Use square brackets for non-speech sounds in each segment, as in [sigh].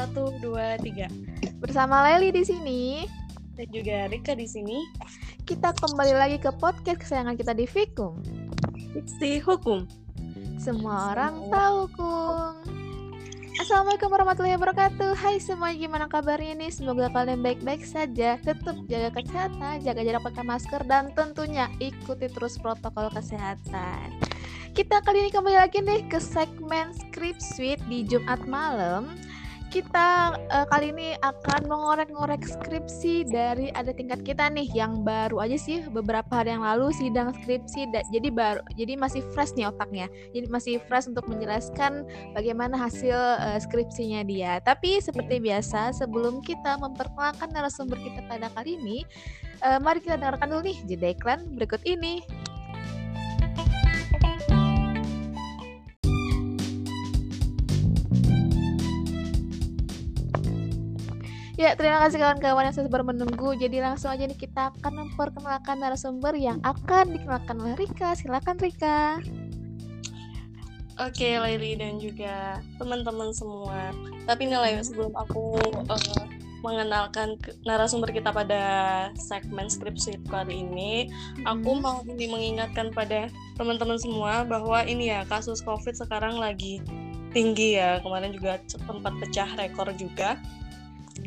Satu, dua, tiga. Bersama Leli di sini, Dan juga Rika di sini. kita kembali lagi ke podcast kesayangan kita di Fikum. Fiksi hukum. Semua orang tahu, Kung. Assalamualaikum warahmatullahi wabarakatuh. Hai semua, gimana kabarnya nih? Semoga kalian baik-baik saja. Tetap jaga kesehatan, jaga jarak pakai masker, dan tentunya ikuti terus protokol kesehatan. Kita kali ini kembali lagi nih ke segmen Script Suite di Jumat malam. Kita eh, kali ini akan mengorek-ngorek skripsi dari ada tingkat kita nih yang baru aja sih beberapa hari yang lalu sidang skripsi jadi baru jadi masih fresh nih otaknya. Jadi masih fresh untuk menjelaskan bagaimana hasil eh, skripsinya dia. Tapi seperti biasa sebelum kita memperkenalkan narasumber kita pada kali ini eh, mari kita dengarkan dulu nih jeda iklan berikut ini Ya, terima kasih kawan-kawan yang sabar menunggu. Jadi langsung aja nih kita akan memperkenalkan narasumber yang akan dikenalkan oleh Rika. Silakan Rika. Oke, Laili dan juga teman-teman semua. Tapi nih, sebelum aku eh, mengenalkan narasumber kita pada segmen skripsi kali ini, aku Mhm. mau ini mengingatkan pada teman-teman semua bahwa ini ya kasus COVID sekarang lagi tinggi ya. Kemarin juga sempat pecah rekor juga.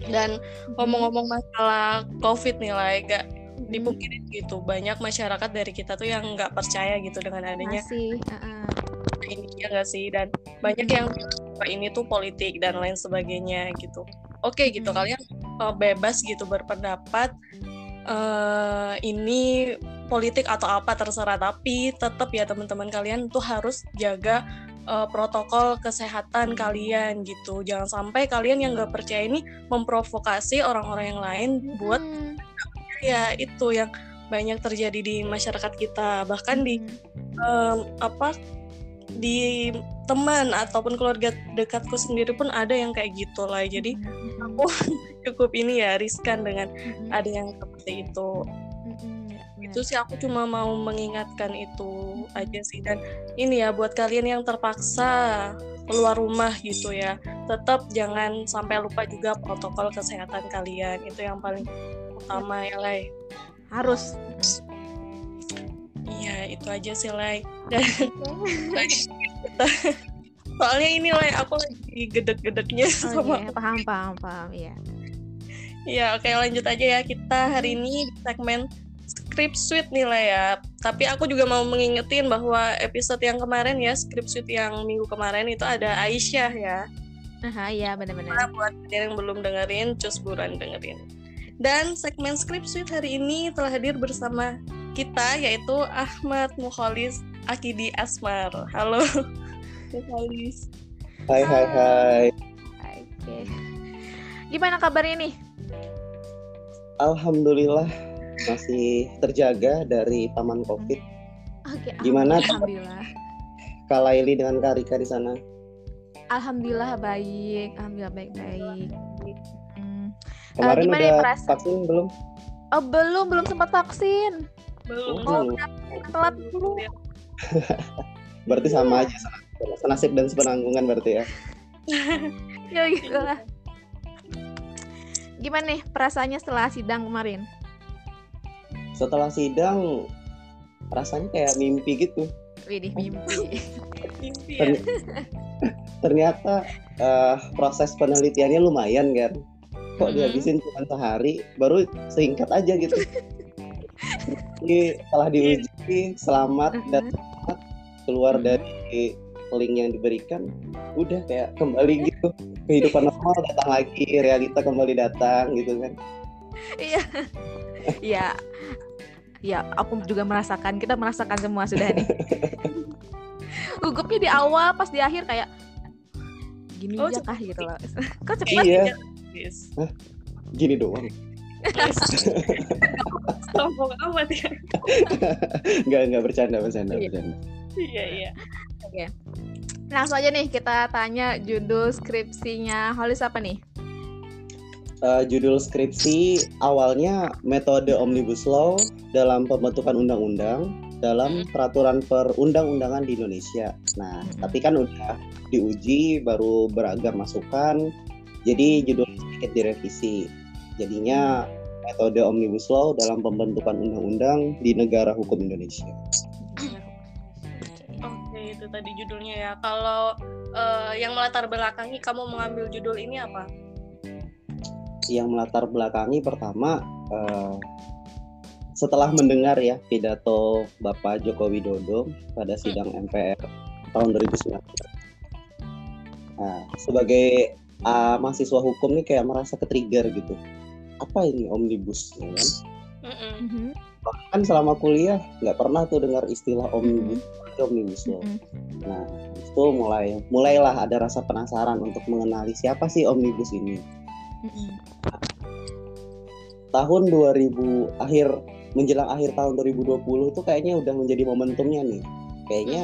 Dan ngomong-ngomong masalah COVID nih lah, gak dipungkirin gitu. Banyak masyarakat dari kita tuh yang nggak percaya gitu dengan adanya masih uh-uh. ini ya nggak sih dan banyak yang bahwa ini tuh politik dan lain sebagainya gitu. Oke gitu Hmm. kalian uh, bebas gitu berpendapat eh ini politik atau apa terserah tapi tetap ya teman-teman kalian tuh harus jaga uh, protokol kesehatan kalian gitu. Jangan sampai kalian yang nggak percaya ini memprovokasi orang-orang yang lain buat Hmm. ya itu yang banyak terjadi di masyarakat kita. Bahkan di em, apa di teman ataupun keluarga dekatku sendiri pun ada yang kayak gitu lah jadi aku [laughs] cukup ini ya riskan dengan ada yang seperti itu itu sih aku cuma mau mengingatkan itu aja sih dan ini ya buat kalian yang terpaksa keluar rumah gitu ya tetap jangan sampai lupa juga protokol kesehatan kalian itu yang paling utama ya Lai harus. iya itu aja sih Lai dan soalnya ini Lai aku lagi gedek-gedeknya Oh, sama iya, paham paham paham ya. Ya, oke lanjut aja ya. Kita hari ini di segmen script suite nih lah ya. Tapi aku juga mau mengingetin bahwa episode yang kemarin ya, script suite yang minggu kemarin itu ada Aisyah ya. Nah, iya Nah, benar-benar. buat kalian yang belum dengerin, cus buruan dengerin. Dan segmen script suite hari ini telah hadir bersama kita yaitu Ahmad Mukholis Akidi Asmar. Halo. [laughs] Mukholis. Hai hai hai. Oke. Gimana kabarnya nih? Alhamdulillah masih terjaga dari paman Covid. Oke. Gimana? Alhamdulillah. Kak Laili dengan Kak Rika di sana. Alhamdulillah baik. Alhamdulillah baik-baik. Hmm. Kemarin gimana udah ya, vaksin belum? Oh, belum, belum sempat vaksin. Belum. Oh, Oh, telat dulu. [laughs] Berarti sama aja senasib dan sepenanggungan berarti ya. [laughs] Ya gitu lah. Gimana nih perasaannya setelah sidang kemarin? Setelah sidang rasanya kayak mimpi gitu. Widih mimpi. Mimpi ya. Terny- Ternyata eh, proses penelitiannya lumayan kan. Kok Mhm. dihabisin cuma sehari, baru singkat aja gitu. Jadi setelah diuji selamat dan keluar Mhm. dari link yang diberikan udah kayak kembali gitu kehidupan normal datang lagi realita kembali datang gitu kan Iya. Iya. Ya, aku juga merasakan. Kita merasakan semua sudah nih. Gugupnya di awal, pas di akhir kayak gini Oh, aja kah gitu loh. [laughs] Kok cepet? iya Yes. gini doang Sombong amat ya. nggak nggak bercanda bercanda Iya. bercanda Iya, iya. Langsung aja nih kita tanya judul skripsinya Holis apa nih? Eh, judul skripsi awalnya metode omnibus law dalam pembentukan undang-undang dalam peraturan perundang-undangan di Indonesia. Nah, Mm-mm. tapi kan udah diuji baru beragam masukan Jadi judulnya sedikit direvisi. Jadinya metode omnibus law dalam pembentukan undang-undang di negara hukum Indonesia. Oke, itu tadi judulnya ya. Kalau uh, yang melatar belakangi kamu mengambil judul ini apa? Yang melatar belakangi pertama uh, setelah mendengar ya pidato Bapak Joko Widodo pada sidang MPR tahun 2019. Nah, sebagai uh, mahasiswa hukum nih kayak merasa ketrigger gitu. Apa ini omnibus ya kan? Mm-hmm. Bahkan selama kuliah nggak pernah tuh dengar istilah omnibus, mm-hmm. omnibus law. Mm-hmm. Nah, itu mulai mulailah ada rasa penasaran untuk mengenali siapa sih omnibus ini. Mm-hmm. Tahun 2000 akhir menjelang akhir tahun 2020 tuh kayaknya udah menjadi momentumnya nih. Kayaknya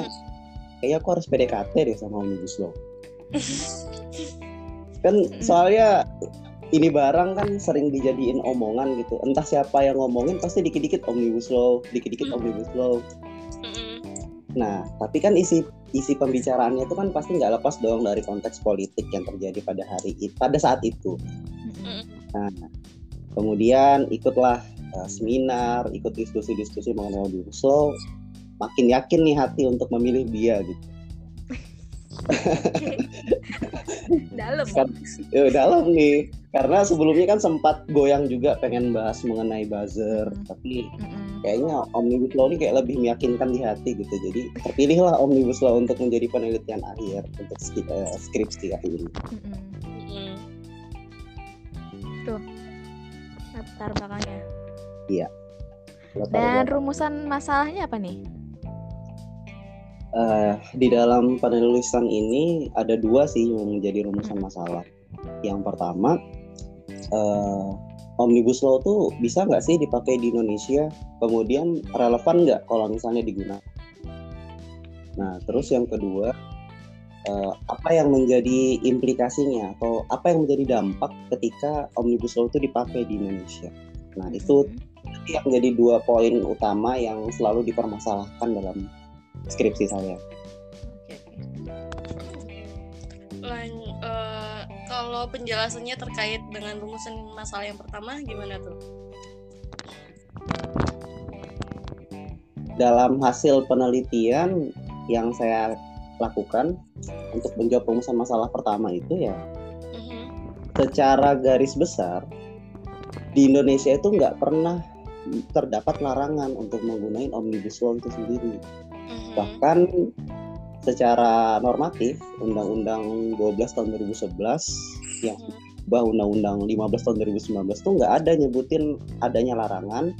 kayaknya aku harus PDKT deh sama omnibus law. [laughs] kan soalnya ini barang kan sering dijadiin omongan gitu. Entah siapa yang ngomongin pasti dikit-dikit omnibus law, dikit-dikit omnibus law. Nah, tapi kan isi isi pembicaraannya itu kan pasti nggak lepas dong dari konteks politik yang terjadi pada hari itu, pada saat itu. Nah, kemudian ikutlah uh, seminar, ikut diskusi-diskusi mengenai law, makin yakin nih hati untuk memilih dia gitu. [laughs] dalam kan, ya, dalam nih karena sebelumnya kan sempat goyang juga pengen bahas mengenai buzzer Mm. tapi Mm-mm. kayaknya omnibus law ini kayak lebih meyakinkan di hati gitu jadi terpilihlah omnibus law untuk menjadi penelitian akhir untuk eh, skripsi kali ini Mm-mm. latar belakangnya Latar dan belakang. rumusan masalahnya apa nih Eh, di dalam penulisan ini ada dua sih yang menjadi rumusan masalah. Yang pertama eh, omnibus law tuh bisa nggak sih dipakai di Indonesia? Kemudian relevan nggak kalau misalnya digunakan nah terus yang kedua eh, apa yang menjadi implikasinya atau apa yang menjadi dampak ketika omnibus law itu dipakai di Indonesia? Nah itu Mm-mm. yang menjadi dua poin utama yang selalu dipermasalahkan dalam skripsi saya Oke, oke. Lan- eh, kalau penjelasannya terkait dengan rumusan masalah yang pertama gimana tuh? dalam hasil penelitian yang saya lakukan untuk menjawab rumusan masalah pertama itu ya Mhm. secara garis besar di Indonesia itu nggak pernah terdapat larangan untuk menggunakan omnibus law itu sendiri Mhm. bahkan secara normatif Undang-Undang 12 tahun 2011 yang ubah Undang-Undang 15 tahun 2019 tuh nggak ada nyebutin adanya larangan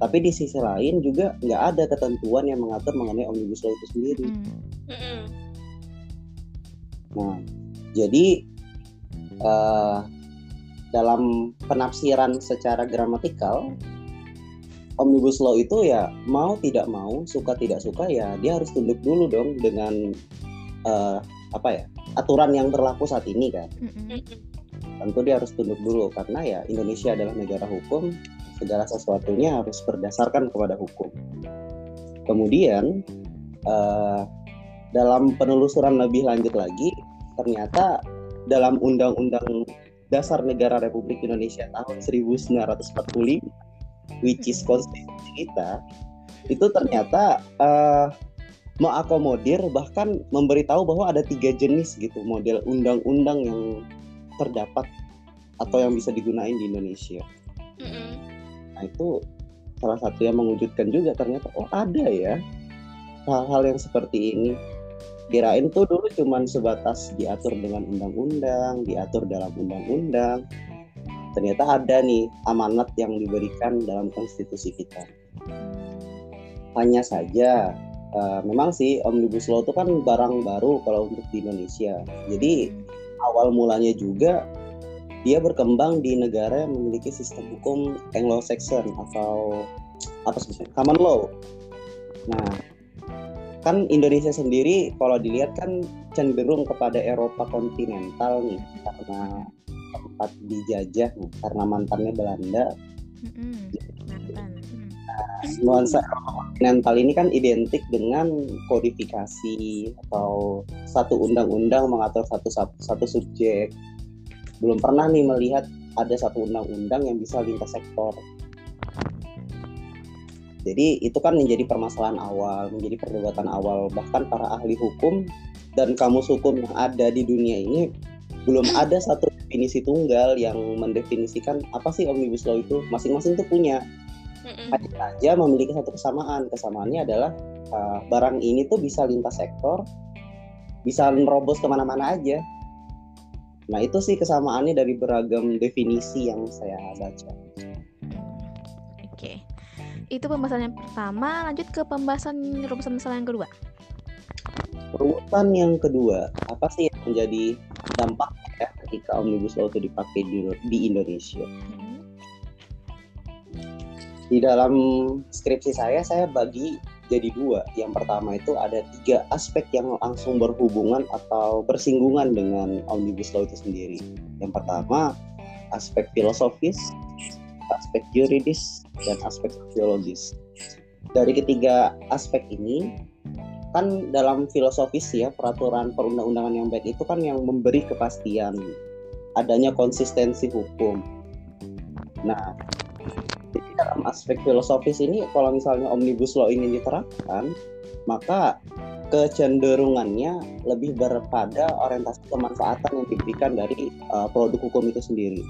tapi di sisi lain juga nggak ada ketentuan yang mengatur mengenai omnibus law itu sendiri Mm. Mhm. Nah, jadi eh, dalam penafsiran secara gramatikal, omnibus law itu ya mau tidak mau, suka tidak suka ya dia harus tunduk dulu dong dengan eh, apa ya aturan yang berlaku saat ini kan. Tentu dia harus tunduk dulu karena ya Indonesia adalah negara hukum, segala sesuatunya harus berdasarkan kepada hukum. Kemudian eh, dalam penelusuran lebih lanjut lagi, ternyata dalam Undang-Undang Dasar Negara Republik Indonesia tahun 1945, which is konstitusi kita, itu ternyata eh, mengakomodir bahkan memberitahu bahwa ada tiga jenis gitu model undang-undang yang terdapat atau yang bisa digunain di Indonesia. Nah itu salah satu yang mengejutkan juga ternyata oh ada ya hal-hal yang seperti ini. Kirain tuh dulu cuman sebatas diatur dengan undang-undang, diatur dalam undang-undang. Ternyata ada nih amanat yang diberikan dalam konstitusi kita. Hanya saja eh, memang sih omnibus law itu kan barang baru kalau untuk di Indonesia. Jadi awal mulanya juga dia berkembang di negara yang memiliki sistem hukum Anglo-Saxon atau apa sebetulnya common law. Nah, kan Indonesia sendiri kalau dilihat kan cenderung kepada Eropa kontinental nih karena tempat dijajah karena mantannya Belanda. Mm-mm. Mantan. Mm. Nuansa kontinental ini kan identik dengan kodifikasi atau satu undang-undang mengatur satu satu subjek belum pernah nih melihat ada satu undang-undang yang bisa lintas sektor. Jadi itu kan menjadi permasalahan awal, menjadi perdebatan awal bahkan para ahli hukum dan kamus hukum yang ada di dunia ini belum ada satu definisi tunggal yang mendefinisikan apa sih omnibus law itu. Masing-masing tuh punya. Hanya saja memiliki satu kesamaan. Kesamaannya adalah uh, barang ini tuh bisa lintas sektor, bisa nerobos ke mana-mana aja. Nah itu sih kesamaannya dari beragam definisi yang saya baca. Oke, itu pembahasan yang pertama. Lanjut ke pembahasan rumusan masalah yang kedua. Rumusan yang kedua, apa sih yang menjadi dampak ya ketika omnibus law itu dipakai di, di Indonesia? Di dalam skripsi saya, saya bagi jadi dua. Yang pertama itu ada tiga aspek yang langsung berhubungan atau bersinggungan dengan omnibus law itu sendiri. Yang pertama aspek filosofis, aspek yuridis, dan aspek sosiologis. Dari ketiga aspek ini, kan dalam filosofis ya peraturan perundang-undangan yang baik itu kan yang memberi kepastian adanya konsistensi hukum. Nah, jadi dalam aspek filosofis ini kalau misalnya omnibus law ini diterapkan maka kecenderungannya lebih berpada orientasi kemanfaatan yang diberikan dari uh, produk hukum itu sendiri.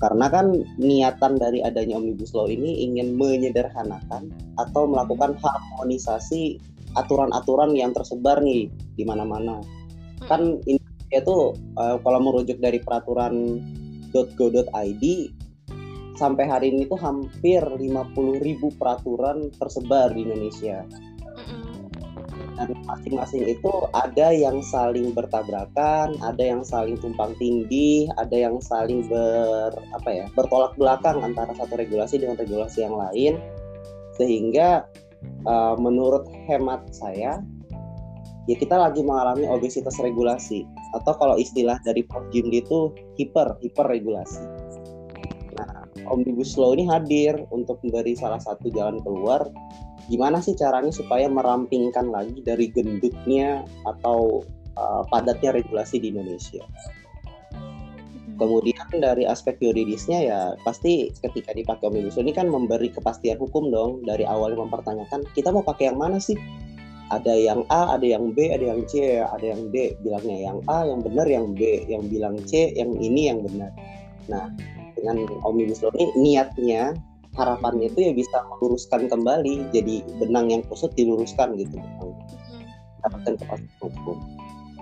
Karena kan niatan dari adanya omnibus law ini ingin menyederhanakan atau melakukan harmonisasi aturan-aturan yang tersebar nih di mana-mana. Kan itu uh, kalau merujuk dari peraturan .go.id sampai hari ini tuh hampir 50 ribu peraturan tersebar di Indonesia. Dan masing-masing itu ada yang saling bertabrakan, ada yang saling tumpang tindih, ada yang saling ber apa ya bertolak belakang antara satu regulasi dengan regulasi yang lain, sehingga uh, menurut hemat saya ya kita lagi mengalami obesitas regulasi. Atau kalau istilah dari Prof. Jimli itu hiper hiper regulasi omnibus law ini hadir untuk memberi salah satu jalan keluar gimana sih caranya supaya merampingkan lagi dari gendutnya atau uh, padatnya regulasi di Indonesia. Hmm. Kemudian dari aspek yuridisnya ya pasti ketika dipakai omnibus law ini kan memberi kepastian hukum dong dari awal mempertanyakan kita mau pakai yang mana sih? Ada yang A, ada yang B, ada yang C, ada yang D. Bilangnya yang A yang benar, yang B, yang bilang C, yang ini yang benar. Nah, dengan omnibus law ini niatnya harapannya itu ya bisa meluruskan kembali jadi benang yang kusut diluruskan gitu. Mendapatkan kepastian hukum.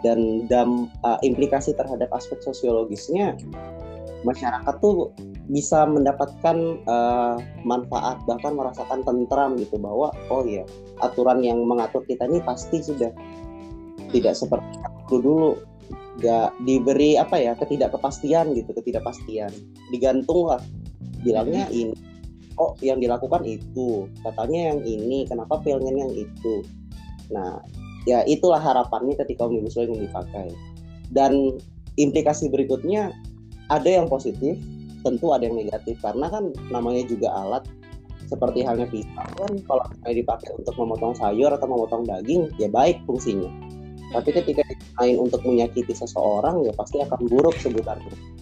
Dan dam uh, implikasi terhadap aspek sosiologisnya masyarakat tuh bisa mendapatkan uh, manfaat bahkan merasakan tentram gitu bahwa oh ya aturan yang mengatur kita ini pasti sudah tidak seperti dulu dulu. Nggak diberi apa ya ketidakkepastian gitu ketidakpastian. Digantung lah bilangnya ini oh yang dilakukan itu. Katanya yang ini kenapa pengen yang itu? Nah ya itulah harapannya ketika omnibus law yang dipakai. Dan implikasi berikutnya ada yang positif tentu ada yang negatif. Karena kan namanya juga alat seperti halnya pisau kan kalau dipakai untuk memotong sayur atau memotong daging ya baik fungsinya. Tapi ketika digunakan untuk menyakiti seseorang ya pasti akan buruk sebutannya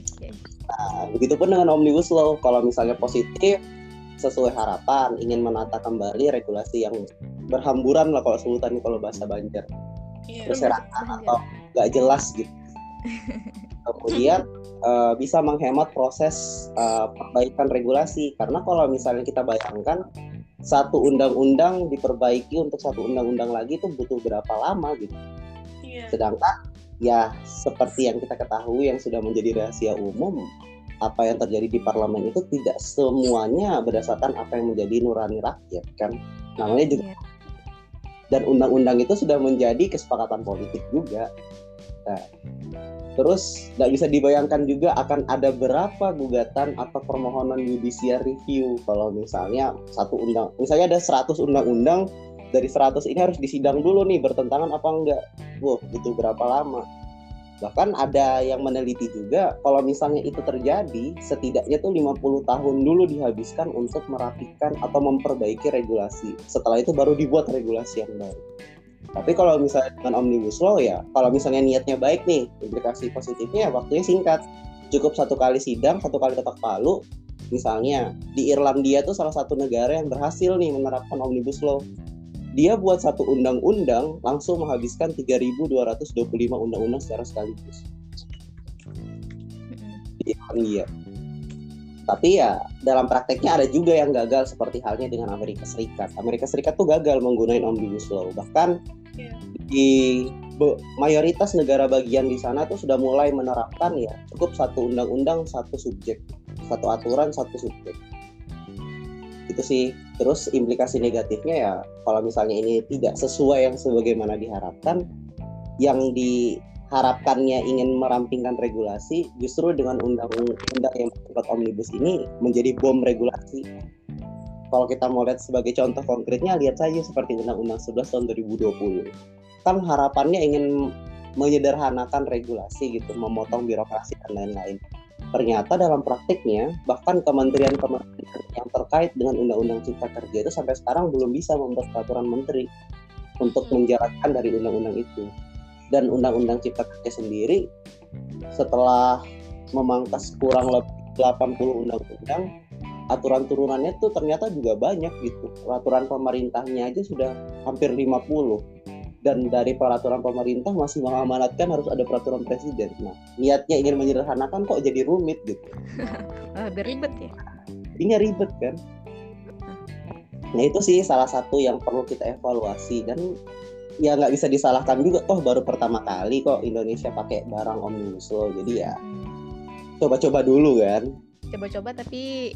okay. Nah begitupun dengan omnibus law. Kalau misalnya positif sesuai harapan ingin menata kembali regulasi yang berhamburan lah kalau sebutannya kalau bahasa Banjar. Yeah, berserakan atau nggak jelas gitu. [laughs] Kemudian uh, bisa menghemat proses uh, perbaikan regulasi. Karena kalau misalnya kita bayangkan satu undang-undang diperbaiki untuk satu undang-undang lagi itu butuh berapa lama gitu. Yeah. Sedangkan ya seperti yang kita ketahui yang sudah menjadi rahasia umum apa yang terjadi di parlemen itu tidak semuanya berdasarkan apa yang menjadi nurani rakyat kan namanya juga yeah. dan undang-undang itu sudah menjadi kesepakatan politik juga nah, Terus nggak bisa dibayangkan juga akan ada berapa gugatan atau permohonan judicial review kalau misalnya satu undang, misalnya ada 100 undang-undang dari 100 ini harus disidang dulu nih bertentangan apa enggak. Wah, itu berapa lama? Bahkan ada yang meneliti juga kalau misalnya itu terjadi, setidaknya tuh 50 tahun dulu dihabiskan untuk merapikan atau memperbaiki regulasi. Setelah itu baru dibuat regulasi yang baru. Tapi kalau misalnya dengan omnibus law ya, kalau misalnya niatnya baik nih, implikasi positifnya ya waktunya singkat. Cukup satu kali sidang, satu kali ketok palu. Misalnya di Irlandia tuh salah satu negara yang berhasil nih menerapkan omnibus law. Dia buat satu undang-undang langsung menghabiskan 3.225 undang-undang secara sekaligus di Irlandia. Tapi ya dalam prakteknya ada juga yang gagal seperti halnya dengan Amerika Serikat. Amerika Serikat tuh gagal menggunakan omnibus law. Bahkan Iya. di mayoritas negara bagian di sana tuh sudah mulai menerapkan ya cukup satu undang-undang satu subjek, satu aturan satu subjek. Itu sih. Terus implikasi negatifnya ya kalau misalnya ini tidak sesuai yang sebagaimana diharapkan, yang diharapkannya ingin merampingkan regulasi, justru dengan undang-undang yang bersifat omnibus ini menjadi bom regulasi. Kalau kita mau lihat sebagai contoh konkretnya, lihat saja seperti Undang-Undang 11 tahun 2020. Kan harapannya ingin menyederhanakan regulasi gitu, memotong birokrasi dan lain-lain. Ternyata dalam praktiknya, bahkan kementerian-kementerian yang terkait dengan Undang-Undang Cipta Kerja itu sampai sekarang belum bisa membuat peraturan menteri untuk menjalankan dari undang-undang itu. Dan Undang-Undang Cipta Kerja sendiri setelah memangkas kurang lebih 80 undang-undang, aturan turunannya tuh ternyata juga banyak gitu. Peraturan pemerintahnya aja sudah hampir 50 dan dari peraturan pemerintah masih mengamanatkan harus ada peraturan presiden. Nah, niatnya ingin menyederhanakan kok jadi rumit gitu. [laughs] Oh, lebih ribet ya. Jadinya ribet kan. Nah itu sih salah satu yang perlu kita evaluasi dan ya nggak bisa disalahkan juga toh baru pertama kali kok Indonesia pakai barang omnibus law jadi ya coba-coba dulu kan Coba-coba tapi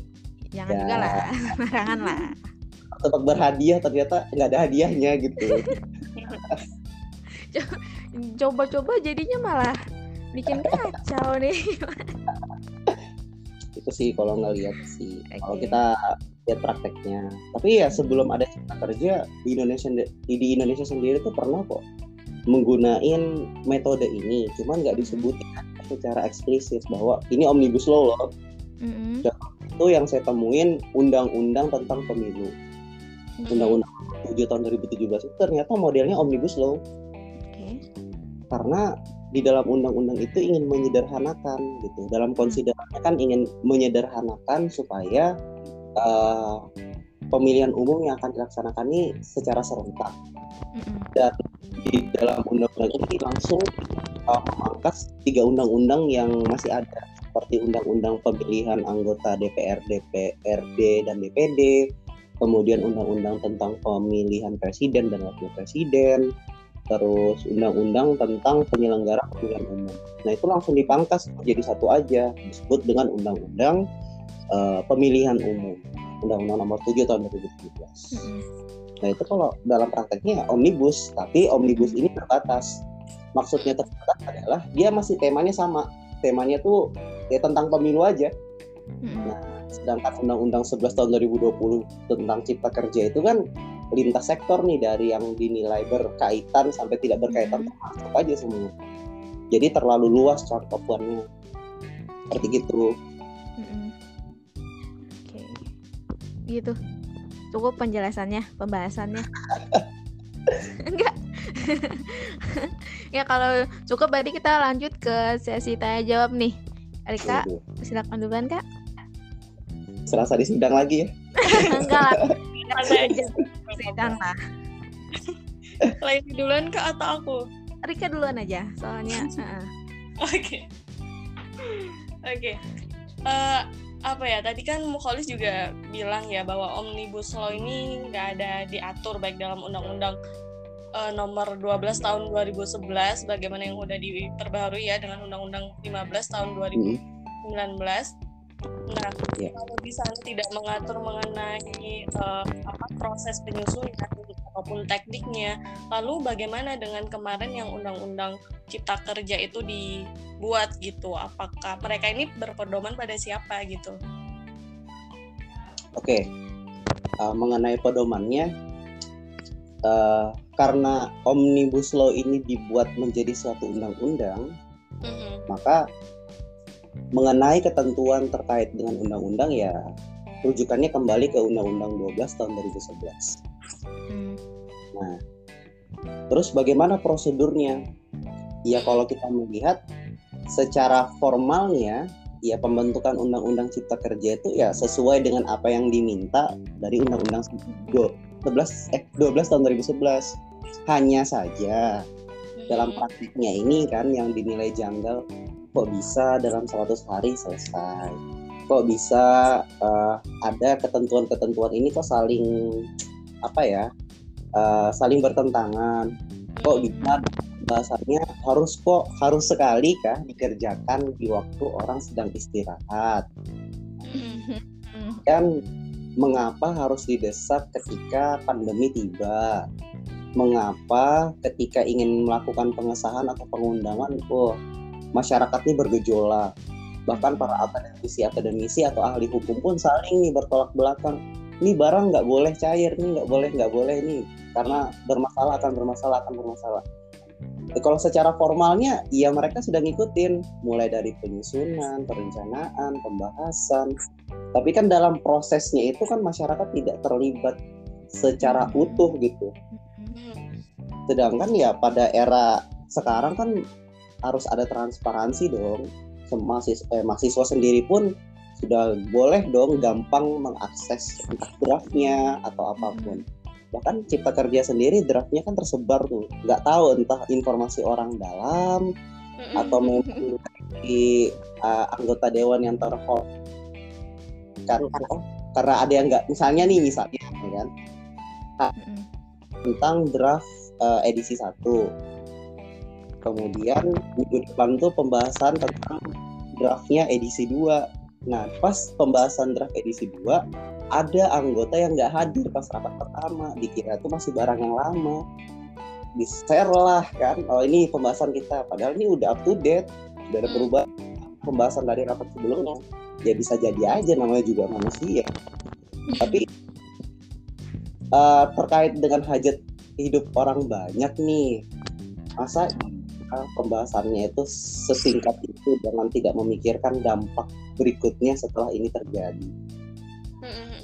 jangan Ya. juga lah, [laughs] sembarangan lah. tetap berhadiah ternyata nggak ada hadiahnya gitu [laughs] [laughs] Coba-coba jadinya malah bikin kacau nih. [laughs] itu sih kalau ngelihat sih kalau Oke. kita lihat prakteknya tapi ya sebelum ada cipta kerja di Indonesia di Indonesia sendiri tuh pernah kok menggunakan metode ini cuman nggak disebutkan secara eksplisit bahwa ini omnibus law loh Mm-mm. itu yang saya temuin undang-undang tentang pemilu undang-undang 7 tahun 2017 itu ternyata modelnya omnibus law. Oke. karena di dalam undang-undang itu ingin menyederhanakan gitu. Dalam konsiderasinya kan ingin menyederhanakan supaya eh, pemilihan umum yang akan dilaksanakan ini secara serentak. Mm-mm. di dalam undang-undang ini langsung uh, memangkas tiga undang-undang yang masih ada. Seperti undang-undang pemilihan anggota DPR, DPRD dan DPD, kemudian undang-undang tentang pemilihan presiden dan wakil presiden, terus undang-undang tentang penyelenggara pemilihan umum. Nah itu langsung dipangkas jadi satu aja disebut dengan undang-undang uh, pemilihan umum, undang-undang nomor 7 tahun 2017. Mm-mm. Nah itu kalau dalam prakteknya omnibus, tapi omnibus ini terbatas. Maksudnya terbatas adalah dia masih temanya sama. Temanya tuh ya tentang pemilu aja. Mm-mm. Sedangkan Undang-Undang 11 tahun 2020 tentang Cipta Kerja itu kan lintas sektor nih dari yang dinilai berkaitan sampai tidak berkaitan Mhm. masuk aja semua. Jadi terlalu luas cakupannya. Seperti gitu. Mm-mm. Oke. Gitu. Cukup penjelasannya, pembahasannya. [laughs] Enggak. [laughs] ya kalau cukup berarti kita lanjut ke sesi tanya jawab nih. Rika, silakan duluan Kak. Serasa di sidang lagi ya. [laughs] Enggak lah, sidang lah. [laughs] Lagi duluan ke atau aku? Rika duluan aja, soalnya. [laughs] heeh. Oke. Oke. Eh, apa ya? Tadi kan Mukholis juga bilang ya bahwa omnibus law ini nggak ada diatur baik dalam undang-undang eh, nomor 12 tahun 2011 bagaimana yang udah diperbaharui ya dengan undang-undang 15 tahun 2019. Nah, Iya. kalau di sana tidak mengatur mengenai eh, apa proses penyusunan ataupun tekniknya, lalu bagaimana dengan kemarin yang undang-undang Cipta Kerja itu dibuat gitu? Apakah mereka ini berpedoman pada siapa gitu? Oke, Uh, mengenai pedomannya, uh, karena omnibus law ini dibuat menjadi suatu undang-undang, Mhm. maka mengenai ketentuan terkait dengan undang-undang ya rujukannya kembali ke Undang-Undang 12 tahun 2011. Hmm. Nah, terus bagaimana prosedurnya ya kalau kita melihat secara formalnya ya pembentukan undang-undang cipta kerja itu ya sesuai dengan apa yang diminta dari undang-undang 11 eh 12 tahun 2011 hanya saja dalam praktiknya ini kan yang dinilai janggal kok bisa dalam 100 hari selesai? Kok bisa eh, ada ketentuan-ketentuan ini kok saling apa ya eh, saling bertentangan? Kok bisa bahasanya harus kok harus sekali kah dikerjakan di waktu orang sedang istirahat? Dan mengapa harus didesak ketika pandemi tiba? Mengapa ketika ingin melakukan pengesahan atau pengundangan oh masyarakat ini bergejolak. Bahkan para akademisi-akademisi atau ahli hukum pun saling nih bertolak belakang. Ini barang nggak boleh cair nih nggak boleh nggak boleh nih. Karena bermasalah akan bermasalah akan bermasalah. Ya, kalau secara formalnya ya mereka sudah ngikutin. Mulai dari penyusunan perencanaan pembahasan. Tapi kan dalam prosesnya itu kan masyarakat tidak terlibat secara utuh gitu. Hmm. sedangkan ya pada era sekarang kan harus ada transparansi dong. Mahasiswa, eh, mahasiswa sendiri pun sudah boleh dong gampang mengakses entah draftnya atau apa pun. Bahkan cipta kerja sendiri draftnya kan tersebar tuh. Nggak tahu entah informasi orang dalam atau memang di uh, anggota dewan yang terhormat. Karena karena ada yang nggak misalnya nih misalnya ya kan tentang draft uh, edisi 1 kemudian minggu depan tuh pembahasan tentang draftnya edisi 2 nah pas pembahasan draft edisi 2 ada anggota yang nggak hadir pas rapat pertama. Dikira itu masih barang yang lama. Di share lah kan. Oh ini pembahasan kita. Padahal ini udah up to date. Udah ada perubahan pembahasan dari rapat sebelumnya. Ya bisa jadi aja namanya juga manusia. Tapi uh, terkait dengan hajat hidup orang banyak nih. Masa uh, pembahasannya itu sesingkat itu dengan tidak memikirkan dampak berikutnya setelah ini terjadi. Hmm.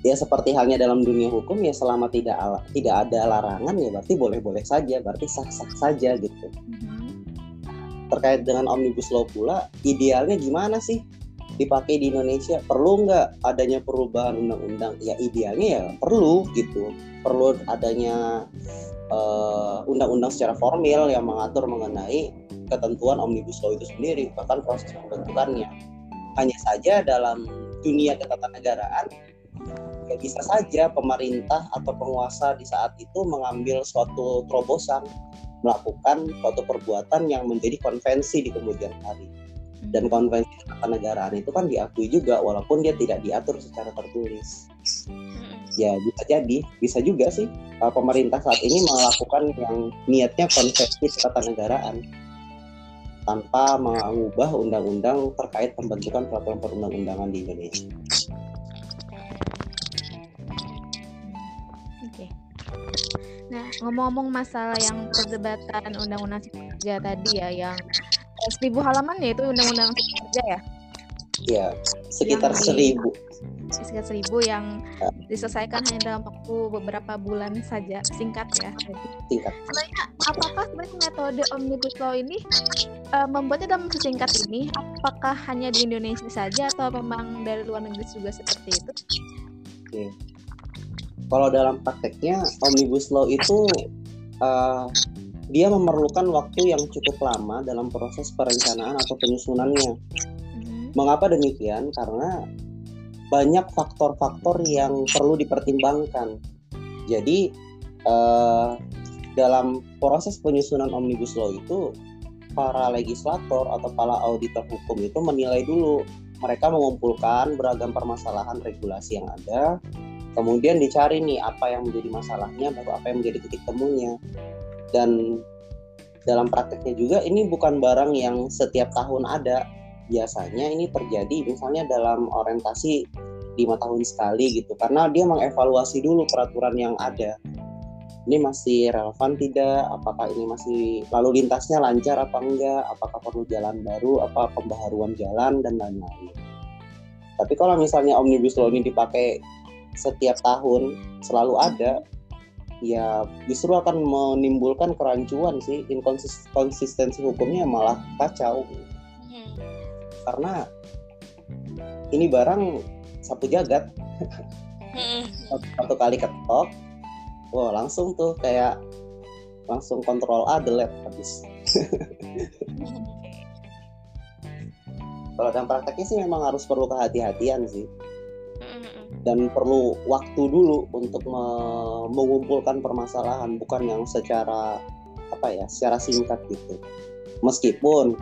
ya seperti halnya dalam dunia hukum ya selama tidak ala- tidak ada larangan ya berarti boleh-boleh saja berarti sah-sah saja gitu. Terkait dengan omnibus law pula idealnya gimana sih? Dipakai di Indonesia perlu nggak adanya perubahan undang-undang? Ya idealnya ya perlu gitu. Perlu adanya eh, undang-undang secara formil yang mengatur mengenai ketentuan omnibus law itu sendiri bahkan proses pembentukannya. Hanya saja dalam dunia ketatanegaraan ya bisa saja pemerintah atau penguasa di saat itu mengambil suatu terobosan melakukan suatu perbuatan yang menjadi konvensi di kemudian hari dan konvensi ketatanegaraan itu kan diakui juga walaupun dia tidak diatur secara tertulis. Ya bisa jadi. Bisa juga sih uh, pemerintah saat ini melakukan yang niatnya konvensi ketatanegaraan. Tanpa mengubah undang-undang terkait pembentukan peraturan perundang-undangan di Indonesia. Oke. Nah, ngomong-ngomong masalah yang perdebatan undang-undang cipta kerja tadi ya, yang seribu halaman ya itu undang-undang cipta kerja ya, Ya, sekitar Yang di- seribu. sekitar seribu yang diselesaikan hanya dalam waktu beberapa bulan saja, singkat ya. Jadi, sebenarnya apakah sebenarnya metode omnibus law ini eh, membuatnya dalam sesingkat ini? Apakah hanya di Indonesia saja atau memang dari luar negeri juga seperti itu? Kalau dalam prakteknya omnibus law itu uh, dia memerlukan waktu yang cukup lama dalam proses perencanaan atau penyusunannya. Mhm. Mengapa demikian? Karena banyak faktor-faktor yang perlu dipertimbangkan. Jadi eh, dalam proses penyusunan omnibus law itu para legislator atau para auditor hukum itu menilai dulu. Mereka mengumpulkan beragam permasalahan regulasi yang ada, kemudian dicari nih apa yang menjadi masalahnya, baru apa yang menjadi titik temunya. Dan dalam prakteknya juga ini bukan barang yang setiap tahun ada, biasanya ini terjadi misalnya dalam orientasi lima tahun sekali gitu karena dia mengevaluasi dulu peraturan yang ada. Ini masih relevan tidak? Apakah ini masih lalu lintasnya lancar apa enggak? Apakah perlu jalan baru? Apa pembaharuan jalan? Dan lain-lain. Tapi kalau misalnya omnibus law ini dipakai setiap tahun selalu ada ya justru akan menimbulkan kerancuan sih inkonsistensi hukumnya malah kacau. Hmm. karena ini barang sapu jagat. Hmm. satu kali ketok wah langsung tuh kayak langsung kontrol A delete habis. Kalau dalam prakteknya sih memang harus perlu kehati-hatian sih dan perlu waktu dulu untuk me mengumpulkan permasalahan bukan yang secara apa ya secara singkat gitu. Meskipun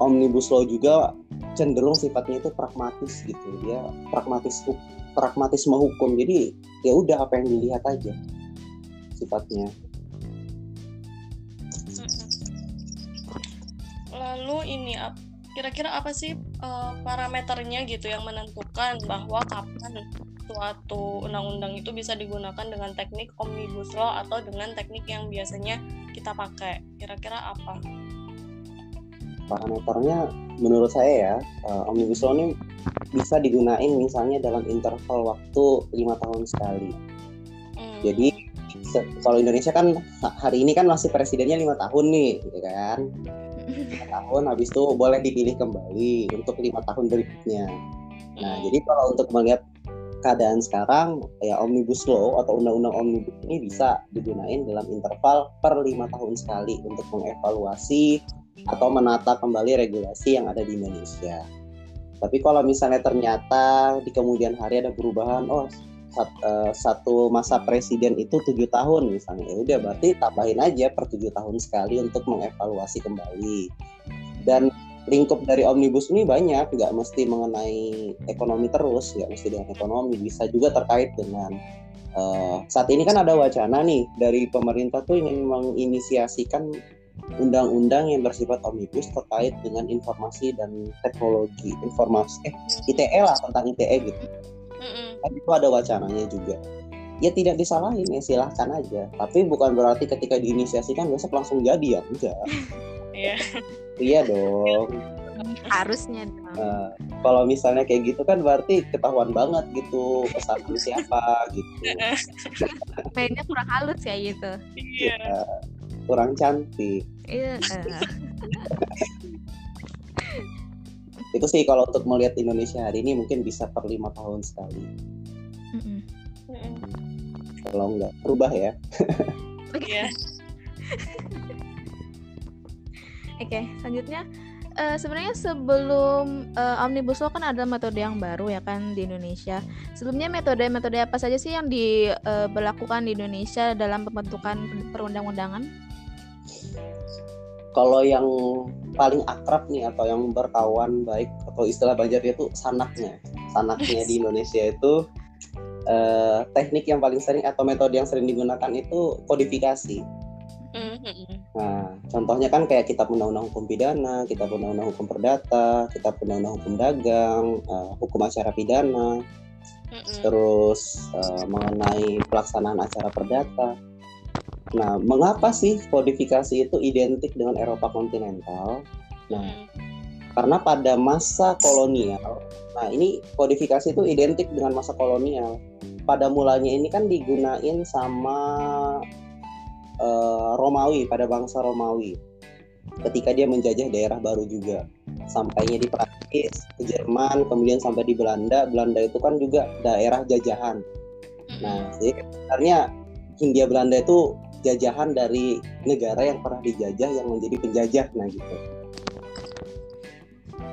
omnibus law juga cenderung sifatnya itu pragmatis gitu. Dia pragmatis pragmatisme hukum. Jadi ya udah apa yang dilihat aja sifatnya. Lalu ini kira-kira apa sih uh, parameternya gitu yang menentukan bahwa kapan suatu undang-undang itu bisa digunakan dengan teknik omnibus law atau dengan teknik yang biasanya kita pakai. Kira-kira apa? Parameternya menurut saya ya uh, omnibus law ini bisa digunain misalnya dalam interval waktu lima tahun sekali. Hmm. jadi kalau Indonesia kan hari ini kan masih presidennya lima tahun nih gitu kan tahun habis itu boleh dipilih kembali untuk lima tahun berikutnya nah jadi kalau untuk melihat keadaan sekarang ya omnibus law atau undang-undang omnibus ini bisa digunakan dalam interval per lima tahun sekali untuk mengevaluasi atau menata kembali regulasi yang ada di Indonesia. Tapi kalau misalnya ternyata di kemudian hari ada perubahan, oh eh, satu masa presiden itu tujuh tahun misalnya. Ya udah berarti tambahin aja per tujuh tahun sekali untuk mengevaluasi kembali. Dan lingkup dari omnibus ini banyak nggak mesti mengenai ekonomi terus nggak mesti dengan ekonomi bisa juga terkait dengan uh, saat ini kan ada wacana nih dari pemerintah tuh ingin menginisiasikan undang-undang yang bersifat omnibus terkait dengan informasi dan teknologi informasi eh ITE lah tentang ITE gitu kan itu ada wacananya juga ya tidak disalahin ya silahkan aja tapi bukan berarti ketika diinisiasikan besok langsung jadi ya enggak [laughs] Iya. iya dong. Harusnya dong. Nah, kalau misalnya kayak gitu kan berarti ketahuan banget gitu pesan siapa gitu. [laughs] Mainnya kurang halus ya gitu. Iya. Ya, kurang cantik. Iya. [laughs] itu sih kalau untuk melihat Indonesia hari ini mungkin bisa per lima tahun sekali. Mm -mm. Kalau nggak berubah ya. Iya. Oke, okay, selanjutnya uh, sebenarnya sebelum uh, omnibus law kan ada metode yang baru ya kan di Indonesia. Sebelumnya metode-metode apa saja sih yang diberlakukan uh, di Indonesia dalam pembentukan perundang-undangan? Kalau yang paling akrab nih atau yang berkawan baik atau istilah Banjarnya itu sanaknya, sanaknya di Indonesia itu uh, teknik yang paling sering atau metode yang sering digunakan itu kodifikasi. Mm-hmm. Nah, contohnya kan kayak kitab undang-undang hukum pidana, kitab undang-undang hukum perdata, kitab undang-undang hukum dagang, uh, hukum acara pidana, mm-hmm. terus uh, mengenai pelaksanaan acara perdata. Nah, mengapa sih kodifikasi itu identik dengan Eropa kontinental? Nah, karena pada masa kolonial, nah ini kodifikasi itu identik dengan masa kolonial. Pada mulanya ini kan digunain sama uh, Romawi pada bangsa Romawi. Ketika dia menjajah daerah baru juga. Sampainya di Prancis ke Jerman kemudian sampai di Belanda. Belanda itu kan juga daerah jajahan. Nah jadi sebenarnya Hindia Belanda itu jajahan dari negara yang pernah dijajah yang menjadi penjajah nah gitu.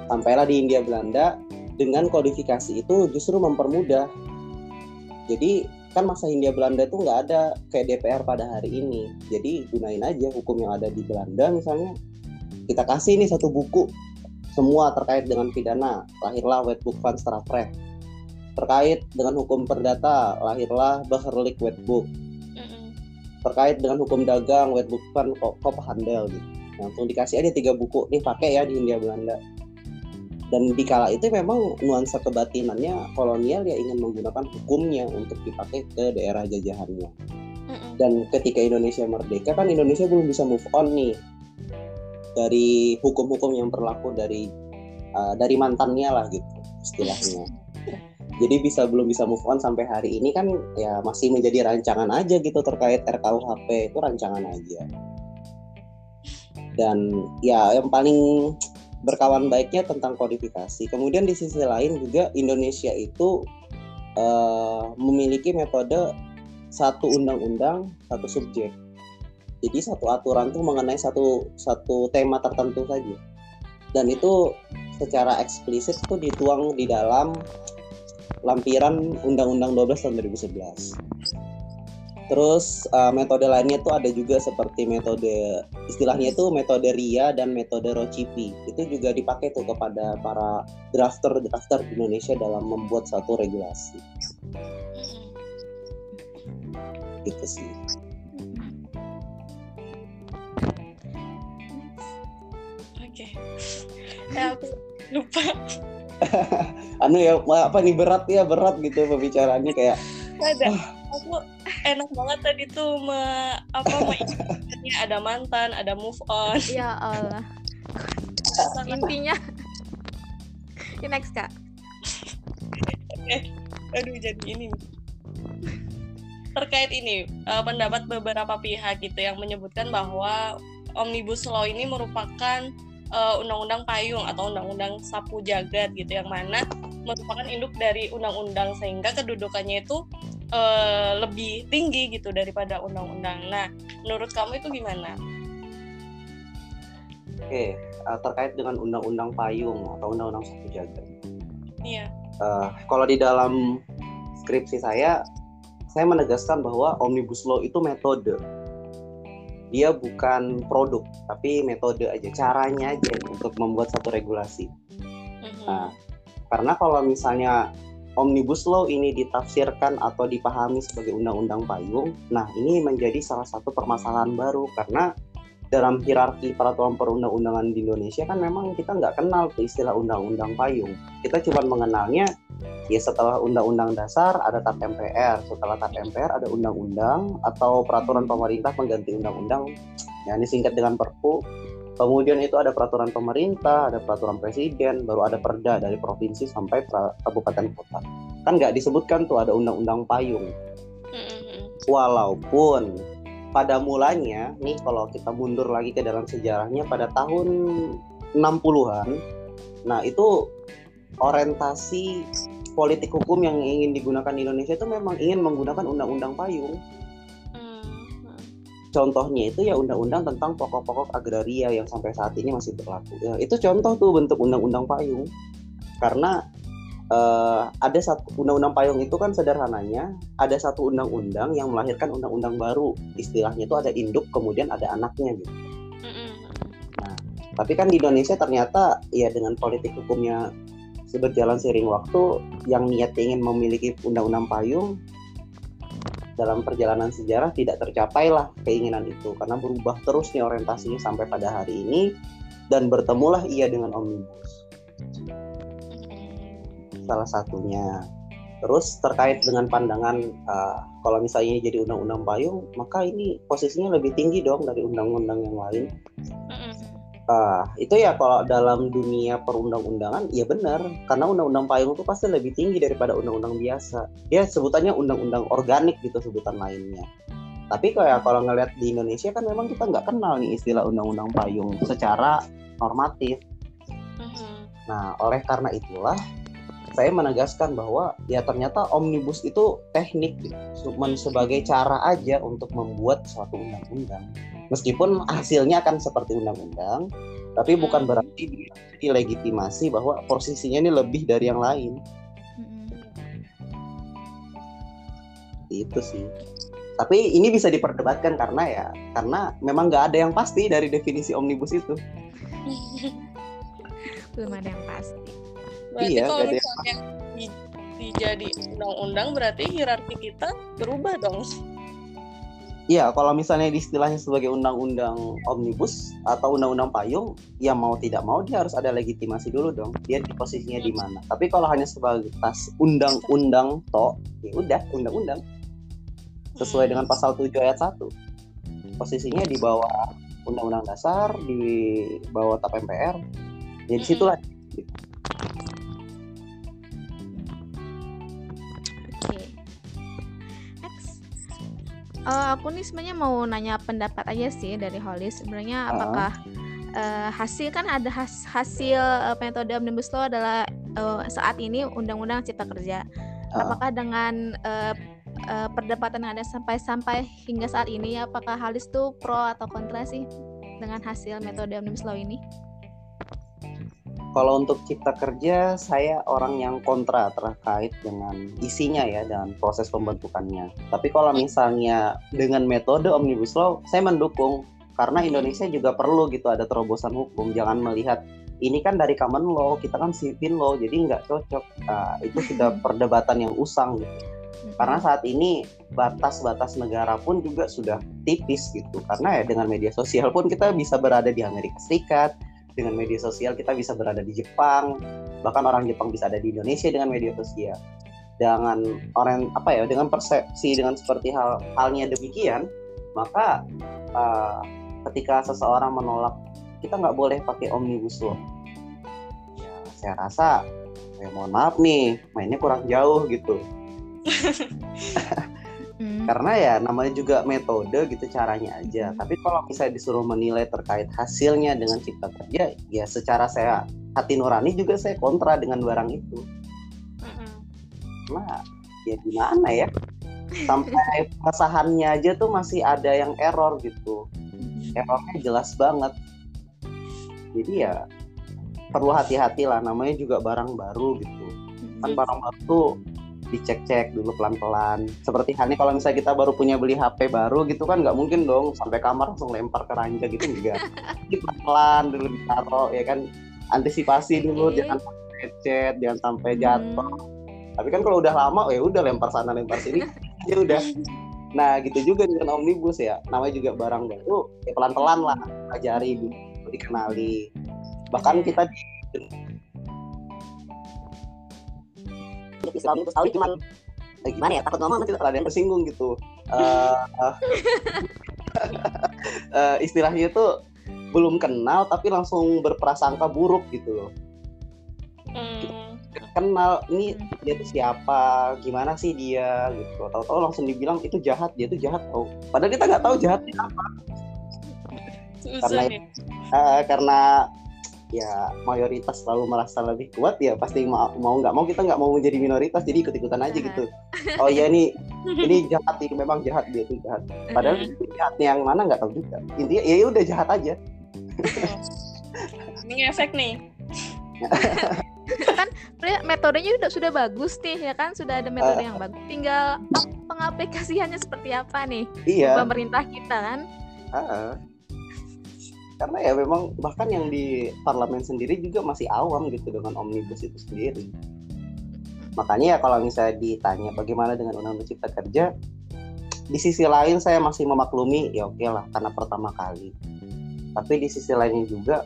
Sampailah di Hindia Belanda dengan kodifikasi itu justru mempermudah. Jadi kan masa Hindia Belanda itu nggak ada kayak DPR pada hari ini. Jadi gunain aja hukum yang ada di Belanda misalnya. Kita kasih nih satu buku semua terkait dengan pidana. Lahirlah Wetboek van Strafrecht terkait dengan hukum perdata lahirlah Beherlik Wetboek terkait dengan hukum dagang Wetboek van Koophandel gitu. Langsung dikasih aja tiga buku. Nih pakai ya di Hindia Belanda. Dan di kala itu memang nuansa kebatinannya kolonial ya ingin menggunakan hukumnya untuk dipakai ke daerah jajahannya. Dan ketika Indonesia merdeka kan Indonesia belum bisa move on nih dari hukum-hukum yang berlaku dari uh, dari mantannya lah gitu istilahnya jadi bisa belum bisa move on sampai hari ini kan ya masih menjadi rancangan aja gitu terkait RKUHP itu rancangan aja. Dan ya yang paling berkawan baiknya tentang kodifikasi. Kemudian di sisi lain juga Indonesia itu uh, memiliki metode satu undang-undang satu subjek. Jadi satu aturan tuh mengenai satu satu tema tertentu saja. Dan itu secara eksplisit tuh dituang di dalam lampiran Undang-Undang 12 tahun 2011. Terus uh, metode lainnya itu ada juga seperti metode istilahnya itu metode RIA dan metode ROCIPI. Itu juga dipakai tuh kepada para drafter-drafter di Indonesia dalam membuat satu regulasi. Gitu sih. Oke. Ya [laughs] aku lupa. [laughs] anu ya apa nih berat ya berat gitu pembicaraannya kayak ada. Aku enak banget tadi tuh me, apa me, ada mantan ada move on. [laughs] Ya Allah. [laughs] Intinya. Ya next kak. Eh, aduh jadi ini. Terkait ini uh, pendapat beberapa pihak gitu yang menyebutkan bahwa omnibus law ini merupakan uh, undang-undang payung atau undang-undang sapu jagat gitu yang mana merupakan induk dari undang-undang sehingga kedudukannya itu uh, lebih tinggi gitu daripada undang-undang. Nah, menurut kamu itu gimana? Oke, uh, terkait dengan undang-undang payung atau undang-undang sapu jagat. Iya. Uh, kalau di dalam skripsi saya, saya menegaskan bahwa omnibus law itu metode dia bukan produk tapi metode aja caranya aja untuk membuat satu regulasi mm-hmm. nah karena kalau misalnya omnibus law ini ditafsirkan atau dipahami sebagai undang-undang payung nah ini menjadi salah satu permasalahan baru karena dalam hierarki peraturan perundang-undangan di Indonesia kan memang kita nggak kenal tuh istilah undang-undang payung. Kita cuma mengenalnya ya setelah undang-undang dasar ada TAP MPR, setelah TAP MPR ada undang-undang atau peraturan pemerintah pengganti undang-undang yang disingkat dengan Perpu. Kemudian itu ada peraturan pemerintah, ada peraturan presiden, baru ada perda dari provinsi sampai kabupaten kota. Kan nggak disebutkan tuh ada undang-undang payung. Walaupun pada mulanya nih kalau kita mundur lagi ke dalam sejarahnya pada tahun 60-an nah itu orientasi politik hukum yang ingin digunakan di Indonesia itu memang ingin menggunakan undang-undang payung. Hmm. contohnya itu ya undang-undang tentang pokok-pokok agraria yang sampai saat ini masih berlaku. Ya itu contoh tuh bentuk undang-undang payung. Karena uh, ada satu undang-undang payung itu kan sederhananya ada satu undang-undang yang melahirkan undang-undang baru. Istilahnya itu ada induk kemudian ada anaknya gitu. Nah, tapi kan di Indonesia ternyata ya dengan politik hukumnya berjalan seiring waktu yang niat ingin memiliki undang-undang payung dalam perjalanan sejarah tidak tercapai lah keinginan itu karena berubah terus nih orientasinya sampai pada hari ini dan bertemulah ia dengan omnibus salah satunya. Terus terkait dengan pandangan uh, kalau misalnya ini jadi undang-undang payung, maka ini posisinya lebih tinggi dong dari undang-undang yang lain. Uh, itu ya kalau dalam dunia perundang-undangan, ya benar, karena undang-undang payung itu pasti lebih tinggi daripada undang-undang biasa. Ya sebutannya undang-undang organik gitu sebutan lainnya. Tapi kayak kalau ngelihat di Indonesia kan memang kita nggak kenal nih istilah undang-undang payung secara normatif. Nah, oleh karena itulah saya menegaskan bahwa ya ternyata omnibus itu teknik cuma sebagai cara aja untuk membuat suatu undang-undang. Meskipun hasilnya akan seperti undang-undang tapi bukan berarti dilegitimasi bahwa posisinya ini lebih dari yang lain. Itu sih. Tapi ini bisa diperdebatkan karena ya karena memang nggak ada yang pasti dari definisi omnibus itu. [laughs] Belum ada yang pasti Berarti iya, kalau misalnya di, dijadi undang-undang berarti hierarki kita berubah dong. Iya, kalau misalnya di istilahnya sebagai undang-undang omnibus atau undang-undang payung, ya mau tidak mau dia harus ada legitimasi dulu dong. Dia di posisinya di mana. Tapi kalau hanya sebagai tas undang-undang toh, ya udah undang-undang. Sesuai dengan pasal 7 ayat 1. Posisinya di bawah undang-undang dasar, di bawah TAP MPR. Ya di situlah uh, aku nih sebenarnya mau nanya pendapat aja sih dari Holis. Sebenarnya apakah uh, hasil kan ada has hasil uh, metode omnibus law adalah uh, saat ini undang-undang cipta kerja. Uh. Apakah dengan uh, uh, perdebatan yang ada sampai sampai hingga saat ini, apakah Halis tuh pro atau kontra sih dengan hasil metode omnibus law ini? Kalau untuk cipta kerja, saya orang yang kontra terkait dengan isinya ya dan proses pembentukannya. Tapi kalau misalnya dengan metode omnibus law, saya mendukung karena Indonesia juga perlu gitu ada terobosan hukum. Jangan melihat ini kan dari common law, kita kan civil law, jadi nggak cocok. Nah, itu sudah [laughs] perdebatan yang usang gitu. Karena saat ini batas-batas negara pun juga sudah tipis gitu. Karena ya dengan media sosial pun kita bisa berada di Amerika Serikat, dengan media sosial kita bisa berada di Jepang. Bahkan orang Jepang bisa ada di Indonesia dengan media sosial. Dengan orang apa ya dengan persepsi dengan seperti hal halnya demikian maka uh, ketika seseorang menolak kita nggak boleh pakai omnibus law. Ya saya rasa ya mohon maaf nih mainnya kurang jauh gitu [laughs] Hmm. Karena ya namanya juga metode gitu caranya aja. Hmm. Tapi kalau misalnya disuruh menilai terkait hasilnya dengan cipta kerja, ya secara saya hati nurani juga saya kontra dengan barang itu. Hmm. Nah, ya gimana ya? Sampai [laughs] pengesahannya aja tuh masih ada yang error gitu. Hmm. Errornya jelas banget. Jadi ya perlu hati-hati lah namanya juga barang baru gitu. Kan barang baru tuh dicek-cek dulu pelan-pelan. Seperti halnya kalau misalnya kita baru punya beli HP baru gitu kan nggak mungkin dong sampai kamar langsung lempar ke ranjang gitu enggak. [laughs] pelan dulu ditaruh ya kan antisipasi dulu okay. jangan sampai lecet, jangan sampai hmm. jatuh. Hmm. Tapi kan kalau udah lama ya udah lempar sana lempar sini [laughs] ya udah. Nah gitu juga dengan omnibus ya, namanya juga barang baru, ya pelan-pelan lah, pelajari dulu, dikenali. Bahkan iya. kita di Islam itu tahu cuman eh, gimana ya? Takut ngomong nanti ada yang tersinggung gitu. Uh, uh, uh, istilahnya itu belum kenal tapi langsung berprasangka buruk gitu loh. Hmm. kenal ini dia tuh siapa? Gimana sih dia? Gitu. Tahu-tahu langsung dibilang itu jahat dia tuh jahat oh padahal kita nggak tahu jahatnya apa. Karena uh, karena ya mayoritas selalu merasa lebih kuat ya pasti mau mau nggak mau kita nggak mau menjadi minoritas jadi ikut ikutan aja gitu. Oh ya ini [laughs] ini jahat ini memang jahat dia itu jahat. Padahal jahatnya yang mana nggak tahu juga. Intinya ya udah jahat aja. Ini efek nih. [laughs] Kan metodenya udah sudah bagus nih ya kan? Sudah ada metode uh, yang bagus. Tinggal pengaplikasiannya seperti apa nih? Iya. pemerintah kita kan? Uh, karena ya memang bahkan yang di parlemen sendiri juga masih awam gitu dengan omnibus itu sendiri. Makanya ya kalau misalnya ditanya bagaimana dengan undang-undang cipta kerja di sisi lain saya masih memaklumi ya oke lah karena pertama kali. Tapi di sisi lainnya juga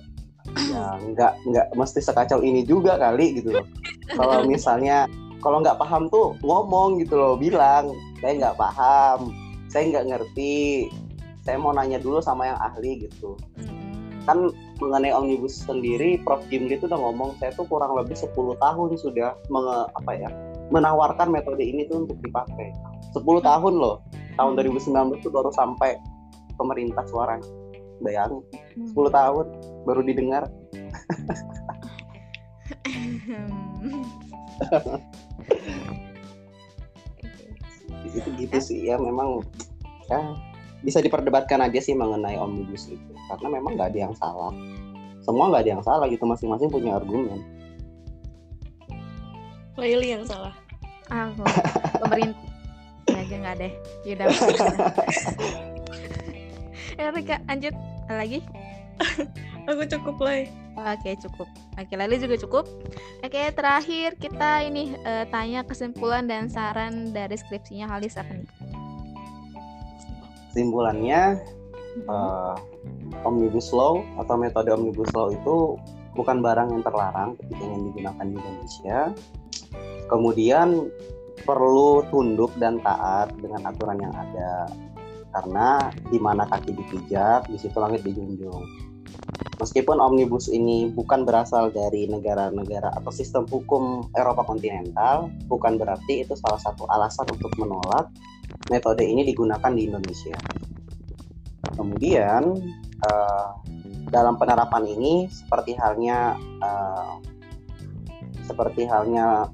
ya nggak nggak mesti sekacau ini juga kali gitu loh. Kalau misalnya kalau nggak paham tuh ngomong gitu loh bilang saya nggak paham saya nggak ngerti saya mau nanya dulu sama yang ahli gitu kan mengenai omnibus sendiri Prof. Jimli itu udah ngomong saya tuh kurang lebih 10 tahun sudah menge, apa ya menawarkan metode ini tuh untuk dipakai. 10 tahun loh tahun 2019 itu baru sampai pemerintah suara. Bayangin 10 tahun baru didengar. [laughs] Itu gitu sih ya memang ya bisa diperdebatkan aja sih mengenai omnibus itu. Karena memang nggak ada yang salah. Semua nggak ada yang salah gitu. Masing-masing punya argumen. Laili yang salah. Aku [laughs] pemerintah ya aja nggak deh. Yaudah ya [laughs] Rika lanjut. Lagi? [laughs] Aku cukup lah oke cukup. Oke Lali juga cukup. Oke terakhir kita ini uh, tanya kesimpulan dan saran dari skripsinya Halis apa nih kesimpulannya uh, omnibus law atau metode omnibus law itu bukan barang yang terlarang ketika ingin digunakan di Indonesia. Kemudian perlu tunduk dan taat dengan aturan yang ada karena di mana kaki dipijak di situ langit dijunjung. Meskipun omnibus ini bukan berasal dari negara-negara atau sistem hukum Eropa kontinental, bukan berarti itu salah satu alasan untuk menolak metode ini digunakan di Indonesia. Kemudian uh, dalam penerapan ini seperti halnya uh, seperti halnya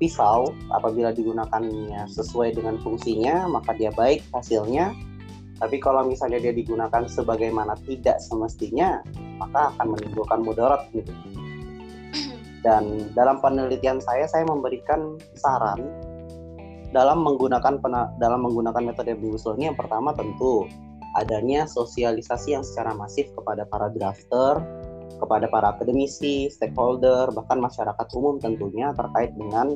pisau apabila digunakannya sesuai dengan fungsinya maka dia baik hasilnya tapi kalau misalnya dia digunakan sebagaimana tidak semestinya, maka akan menimbulkan mudarat gitu. Dan dalam penelitian saya, saya memberikan saran dalam menggunakan pena, dalam menggunakan metode omnibus ini yang pertama tentu adanya sosialisasi yang secara masif kepada para drafter, kepada para akademisi, stakeholder, bahkan masyarakat umum tentunya terkait dengan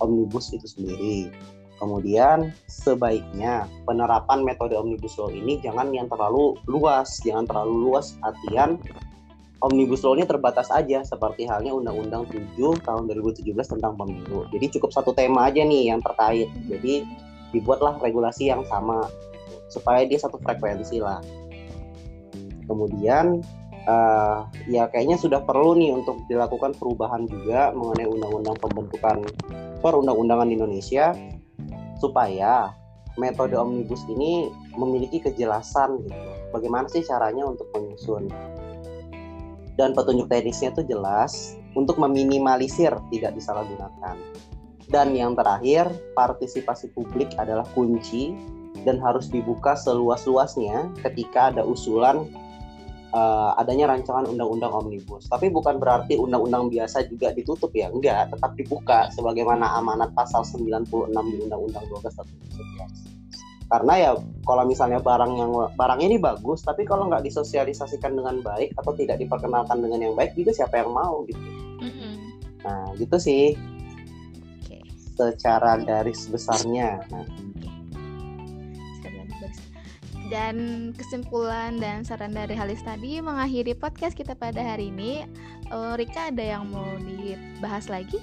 omnibus itu sendiri. Kemudian sebaiknya penerapan metode omnibus law ini jangan yang terlalu luas, jangan terlalu luas artian omnibus law ini terbatas aja seperti halnya Undang-Undang 7 tahun 2017 tentang pemilu. Jadi cukup satu tema aja nih yang terkait. Jadi dibuatlah regulasi yang sama supaya dia satu frekuensi lah. Kemudian uh, ya kayaknya sudah perlu nih untuk dilakukan perubahan juga mengenai undang-undang pembentukan perundang-undangan Indonesia supaya metode omnibus ini memiliki kejelasan gitu. Bagaimana sih caranya untuk menyusun? Dan petunjuk teknisnya itu jelas untuk meminimalisir tidak disalahgunakan. Dan yang terakhir, partisipasi publik adalah kunci dan harus dibuka seluas-luasnya ketika ada usulan uh, adanya rancangan undang-undang omnibus. Tapi bukan berarti undang-undang biasa juga ditutup ya, enggak, tetap dibuka sebagaimana amanat pasal 96 di Undang-Undang 12 tahun 2011. Karena ya kalau misalnya barang yang barang ini bagus, tapi kalau nggak disosialisasikan dengan baik atau tidak diperkenalkan dengan yang baik juga siapa yang mau gitu. Mm-hmm. Nah gitu sih. Okay. Secara garis besarnya. Nah, dan kesimpulan dan saran dari Halis tadi mengakhiri podcast kita pada hari ini. Uh, Rika ada yang mau dibahas lagi?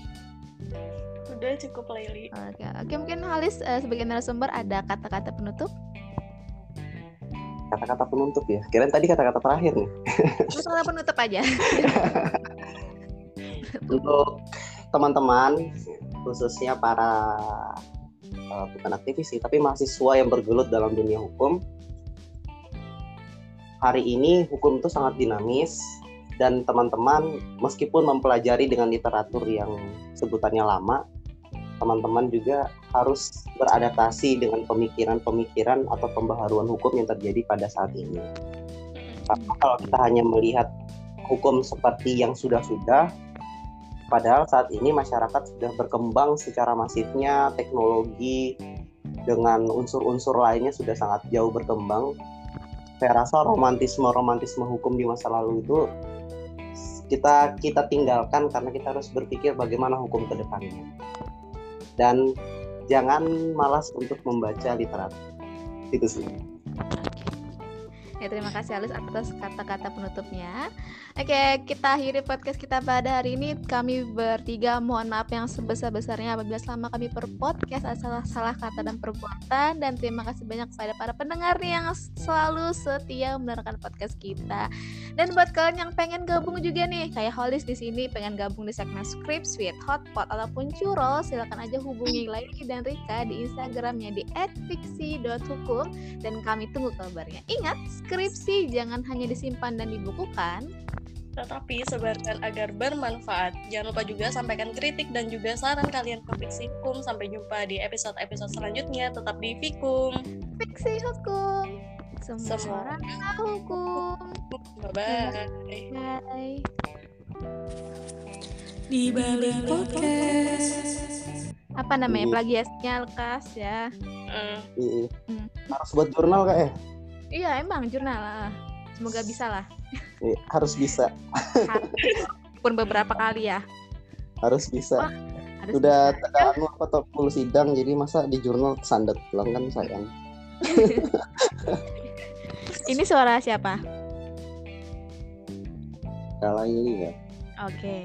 Udah cukup Laili. Oke, oke mungkin Halis uh, sebagai narasumber ada kata-kata penutup? Kata-kata penutup ya. Kirain tadi kata-kata terakhir nih. [laughs] Kata-kata penutup aja. [laughs] Untuk teman-teman khususnya para uh, bukan aktivis sih, tapi mahasiswa yang bergelut dalam dunia hukum, hari ini hukum itu sangat dinamis dan teman-teman meskipun mempelajari dengan literatur yang sebutannya lama, teman-teman juga harus beradaptasi dengan pemikiran-pemikiran atau pembaharuan hukum yang terjadi pada saat ini. Karena kalau kita hanya melihat hukum seperti yang sudah-sudah, padahal saat ini masyarakat sudah berkembang secara masifnya, teknologi dengan unsur-unsur lainnya sudah sangat jauh berkembang saya rasa romantisme romantisme hukum di masa lalu itu kita kita tinggalkan karena kita harus berpikir bagaimana hukum ke depannya dan jangan malas untuk membaca literatur itu sih Ya, terima kasih Alis atas kata-kata penutupnya. Oke, kita akhiri podcast kita pada hari ini. Kami bertiga mohon maaf yang sebesar-besarnya apabila selama kami berpodcast ada salah-salah kata dan perbuatan. Dan terima kasih banyak kepada para pendengar yang selalu setia mendengarkan podcast kita. Dan buat kalian yang pengen gabung juga nih, kayak Holis di sini pengen gabung di segmen script, sweet, hotpot, ataupun curol, silakan aja hubungi Laili dan Rika di Instagramnya di @fiksi.hukum dan kami tunggu kabarnya. Ingat, skripsi jangan hanya disimpan dan dibukukan, tetapi sebarkan agar bermanfaat. Jangan lupa juga sampaikan kritik dan juga saran kalian ke Fiksi Hukum. Sampai jumpa di episode-episode selanjutnya. Tetap di Fikum. Fiksi Hukum. Semua, Semua orang tahu hukum. Bye-bye. Bye. Di balik podcast. Apa namanya? Plagiasnya lekas ya. Uh. Hmm. Harus buat jurnal kak ya? Iya emang jurnal lah. Semoga bisa lah. Iya, harus bisa. Pun beberapa kali ya. Harus bisa. Wah, harus Udah terganggu apa top sidang jadi masa di jurnal sandet pulang kan sayang. [laughs] Ini suara siapa? Kalau ini ya. Oke. Okay.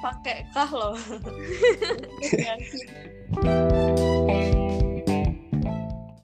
Pakai kah loh. [laughs]